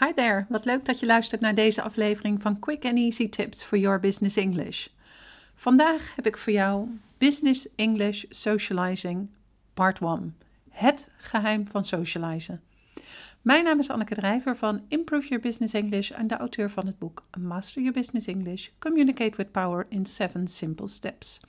Hi there, wat leuk dat je luistert naar deze aflevering van Quick and Easy Tips for Your Business English. Vandaag heb ik voor jou Business English Socializing Part 1. Het geheim van socializen. Mijn naam is Anneke Drijver van Improve Your Business English en de auteur van het boek Master Your Business English: Communicate with Power in 7 Simple Steps.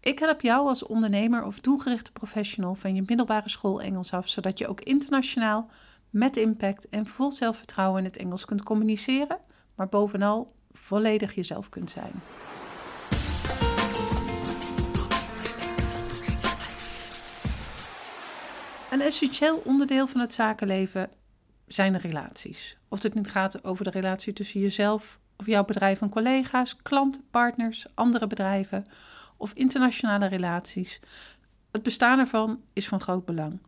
Ik help jou als ondernemer of doelgerichte professional van je middelbare school Engels af, zodat je ook internationaal met impact en vol zelfvertrouwen in het Engels kunt communiceren, maar bovenal volledig jezelf kunt zijn. Een essentieel onderdeel van het zakenleven zijn de relaties. Of het niet gaat over de relatie tussen jezelf of jouw bedrijf en collega's, klanten, partners, andere bedrijven of internationale relaties. Het bestaan ervan is van groot belang.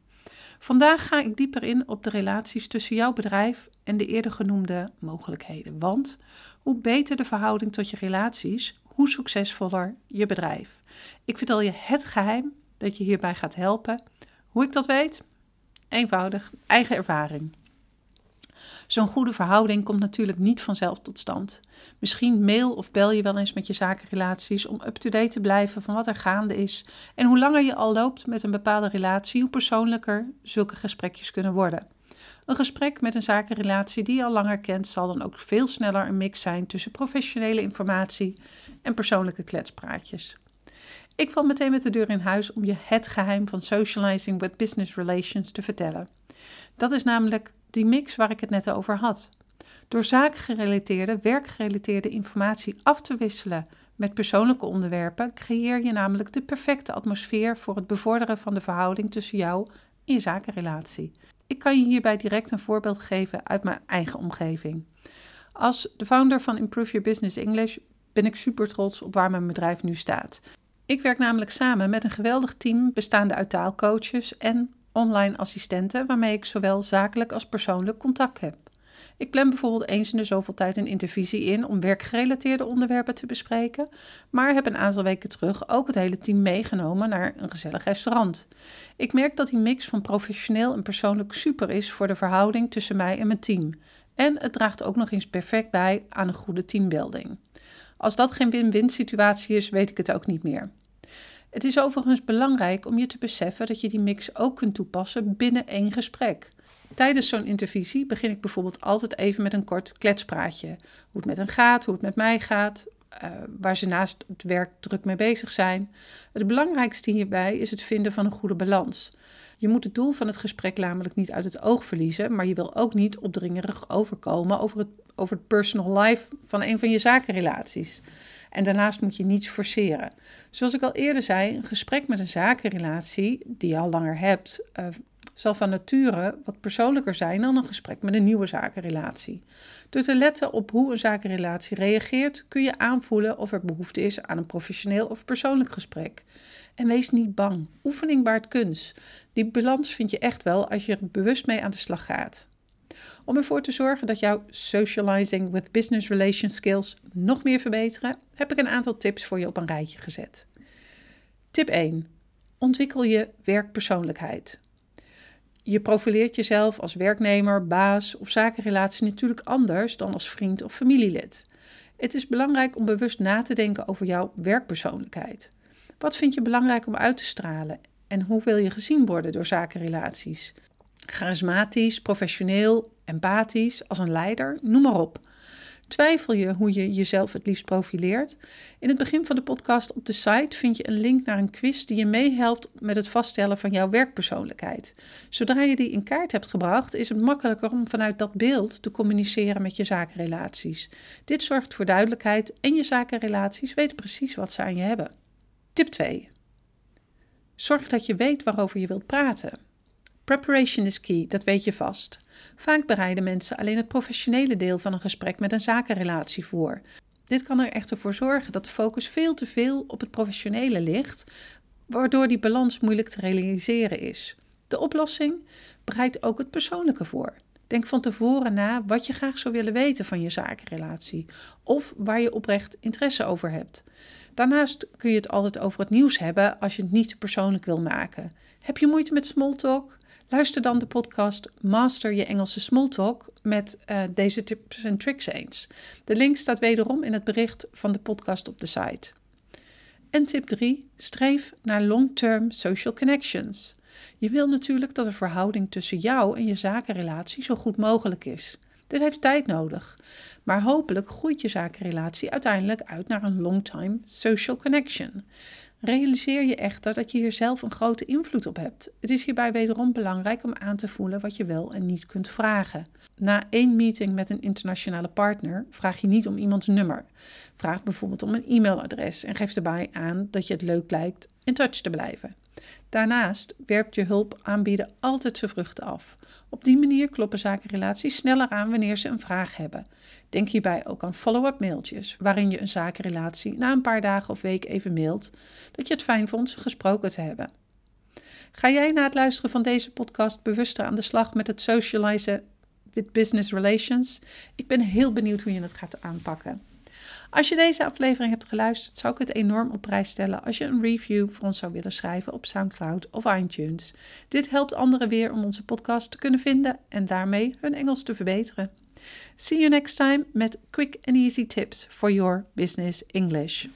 Vandaag ga ik dieper in op de relaties tussen jouw bedrijf en de eerder genoemde mogelijkheden. Want hoe beter de verhouding tot je relaties, hoe succesvoller je bedrijf. Ik vertel je het geheim dat je hierbij gaat helpen. Hoe ik dat weet? Eenvoudig, eigen ervaring. Zo'n goede verhouding komt natuurlijk niet vanzelf tot stand. Misschien mail of bel je wel eens met je zakenrelaties om up-to-date te blijven van wat er gaande is. En hoe langer je al loopt met een bepaalde relatie, hoe persoonlijker zulke gesprekjes kunnen worden. Een gesprek met een zakenrelatie die je al langer kent, zal dan ook veel sneller een mix zijn tussen professionele informatie en persoonlijke kletspraatjes. Ik val meteen met de deur in huis om je het geheim van socializing with business relations te vertellen. Dat is namelijk die mix waar ik het net over had. Door zaakgerelateerde, werkgerelateerde informatie af te wisselen met persoonlijke onderwerpen, creëer je namelijk de perfecte atmosfeer voor het bevorderen van de verhouding tussen jou en je zakenrelatie. Ik kan je hierbij direct een voorbeeld geven uit mijn eigen omgeving. Als de founder van Improve Your Business English ben ik super trots op waar mijn bedrijf nu staat. Ik werk namelijk samen met een geweldig team bestaande uit taalcoaches en online assistenten waarmee ik zowel zakelijk als persoonlijk contact heb. Ik plan bijvoorbeeld eens in de zoveel tijd een intervisie in om werkgerelateerde onderwerpen te bespreken, maar heb een aantal weken terug ook het hele team meegenomen naar een gezellig restaurant. Ik merk dat die mix van professioneel en persoonlijk super is voor de verhouding tussen mij en mijn team. En het draagt ook nog eens perfect bij aan een goede teambuilding. Als dat geen win-win situatie is, weet ik het ook niet meer. Het is overigens belangrijk om je te beseffen dat je die mix ook kunt toepassen binnen één gesprek. Tijdens zo'n intervisie begin ik bijvoorbeeld altijd even met een kort kletspraatje. Hoe het met hen gaat, hoe het met mij gaat, uh, waar ze naast het werk druk mee bezig zijn. Het belangrijkste hierbij is het vinden van een goede balans. Je moet het doel van het gesprek namelijk niet uit het oog verliezen, maar je wil ook niet opdringerig overkomen over het, over het personal life van een van je zakenrelaties. En daarnaast moet je niets forceren. Zoals ik al eerder zei, een gesprek met een zakenrelatie die je al langer hebt, uh, zal van nature wat persoonlijker zijn dan een gesprek met een nieuwe zakenrelatie. Door te letten op hoe een zakenrelatie reageert, kun je aanvoelen of er behoefte is aan een professioneel of persoonlijk gesprek. En wees niet bang. Oefening baart kunst. Die balans vind je echt wel als je er bewust mee aan de slag gaat. Om ervoor te zorgen dat jouw socializing with business relation skills nog meer verbeteren, heb ik een aantal tips voor je op een rijtje gezet. Tip 1. Ontwikkel je werkpersoonlijkheid. Je profileert jezelf als werknemer, baas of zakenrelatie natuurlijk anders dan als vriend of familielid. Het is belangrijk om bewust na te denken over jouw werkpersoonlijkheid. Wat vind je belangrijk om uit te stralen en hoe wil je gezien worden door zakenrelaties? Charismatisch, professioneel, empathisch, als een leider, noem maar op. Twijfel je hoe je jezelf het liefst profileert? In het begin van de podcast op de site vind je een link naar een quiz die je meehelpt met het vaststellen van jouw werkpersoonlijkheid. Zodra je die in kaart hebt gebracht, is het makkelijker om vanuit dat beeld te communiceren met je zakenrelaties. Dit zorgt voor duidelijkheid en je zakenrelaties weten precies wat ze aan je hebben. Tip 2. Zorg dat je weet waarover je wilt praten. Preparation is key, dat weet je vast. Vaak bereiden mensen alleen het professionele deel van een gesprek met een zakenrelatie voor. Dit kan er echter voor zorgen dat de focus veel te veel op het professionele ligt, waardoor die balans moeilijk te realiseren is. De oplossing bereidt ook het persoonlijke voor. Denk van tevoren na wat je graag zou willen weten van je zakenrelatie of waar je oprecht interesse over hebt. Daarnaast kun je het altijd over het nieuws hebben als je het niet persoonlijk wil maken. Heb je moeite met smalltalk? Luister dan de podcast Master je Engelse Smalltalk met uh, deze tips en tricks eens. De link staat wederom in het bericht van de podcast op de site. En tip 3. Streef naar long-term social connections. Je wil natuurlijk dat de verhouding tussen jou en je zakenrelatie zo goed mogelijk is. Dit heeft tijd nodig, maar hopelijk groeit je zakenrelatie uiteindelijk uit naar een long-time social connection. Realiseer je echter dat je hier zelf een grote invloed op hebt. Het is hierbij wederom belangrijk om aan te voelen wat je wel en niet kunt vragen. Na één meeting met een internationale partner vraag je niet om iemands nummer. Vraag bijvoorbeeld om een e-mailadres en geef erbij aan dat je het leuk lijkt in touch te blijven. Daarnaast werpt je hulp aanbieden altijd zijn vruchten af. Op die manier kloppen zakenrelaties sneller aan wanneer ze een vraag hebben. Denk hierbij ook aan follow-up mailtjes, waarin je een zakenrelatie na een paar dagen of weken even mailt dat je het fijn vond ze gesproken te hebben. Ga jij na het luisteren van deze podcast bewuster aan de slag met het socializen with business relations? Ik ben heel benieuwd hoe je het gaat aanpakken. Als je deze aflevering hebt geluisterd, zou ik het enorm op prijs stellen als je een review voor ons zou willen schrijven op SoundCloud of iTunes. Dit helpt anderen weer om onze podcast te kunnen vinden en daarmee hun Engels te verbeteren. See you next time met quick and easy tips for your business English.